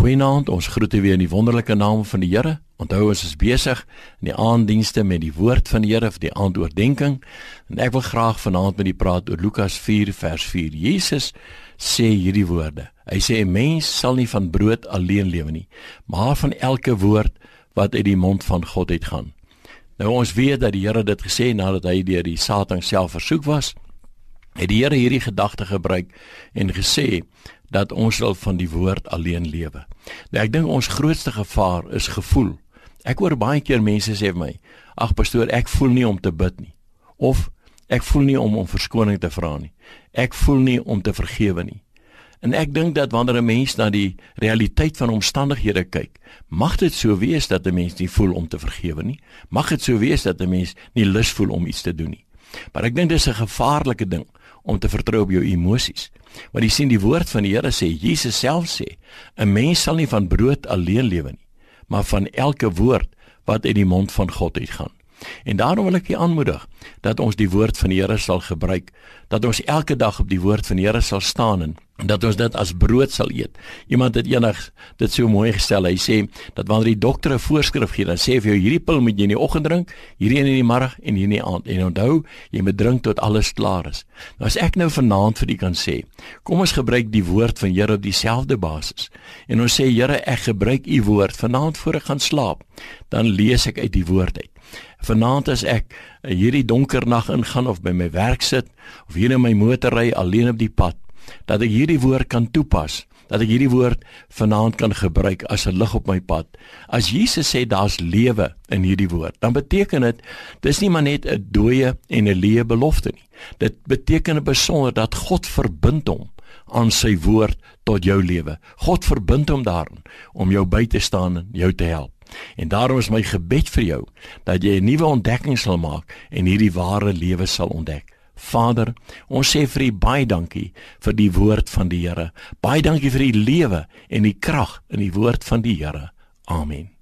Goeienaand, ons groete weer in die wonderlike naam van die Here. Onthou ons is besig in die aanddienste met die woord van die Here vir die aandoordenking. En ek wil graag vanaand met u praat oor Lukas 4 vers 4. Jesus sê hierdie woorde. Hy sê 'n mens sal nie van brood alleen lewe nie, maar van elke woord wat uit die mond van God uitgaan. Nou ons weet dat die Here dit gesê nadat hy deur die Satan self versoek was. Het die Here hierdie gedagte gebruik en gesê dat ons wil van die woord alleen lewe. Nou ek dink ons grootste gevaar is gevoel. Ek hoor baie keer mense sê vir my: "Ag pastoor, ek voel nie om te bid nie." Of ek voel nie om om verskoning te vra nie. Ek voel nie om te vergewe nie. En ek dink dat wanneer 'n mens na die realiteit van omstandighede kyk, mag dit so wees dat 'n mens nie voel om te vergewe nie. Mag dit so wees dat 'n mens nie lus voel om iets te doen nie. Maar ek dink dis 'n gevaarlike ding om te vertrou op jou emosies. Want jy sien die woord van die Here sê, Jesus self sê, 'n mens sal nie van brood alleen lewe nie, maar van elke woord wat uit die mond van God uitgaan. En daarom wil ek u aanmoedig dat ons die woord van die Here sal gebruik, dat ons elke dag op die woord van die Here sal staan en dat ons dit as brood sal eet. Iemand het eendag dit so mooi gestel. Hy sê dat wanneer die dokter 'n voorskrif gee, dan sê hy vir jou hierdie pil moet jy in die oggend drink, hierdie een in die middag en hierdie in die aand. En onthou, jy moet drink tot alles klaar is. Nou as ek nou vanaand vir u kan sê, kom ons gebruik die woord van Here op dieselfde basis. En ons sê Here, ek gebruik u woord vanaand voor ek gaan slaap. Dan lees ek uit die woord uit. Vanaand as ek hierdie donker nag ingaan of by my werk sit of hier in my motor ry alleen op die pad, dat ek hierdie woord kan toepas, dat ek hierdie woord vanaand kan gebruik as 'n lig op my pad. As Jesus sê daar's lewe in hierdie woord, dan beteken dit dis nie maar net 'n dooie en 'n leë belofte nie. Dit beteken besonder dat God verbind hom aan sy woord tot jou lewe. God verbind hom daarin om jou by te staan en jou te help. En daarom is my gebed vir jou dat jy 'n nuwe ontdekking sal maak en hierdie ware lewe sal ontdek. Vader, ons sê vir U baie dankie vir die woord van die Here. Baie dankie vir U lewe en die krag in die woord van die Here. Amen.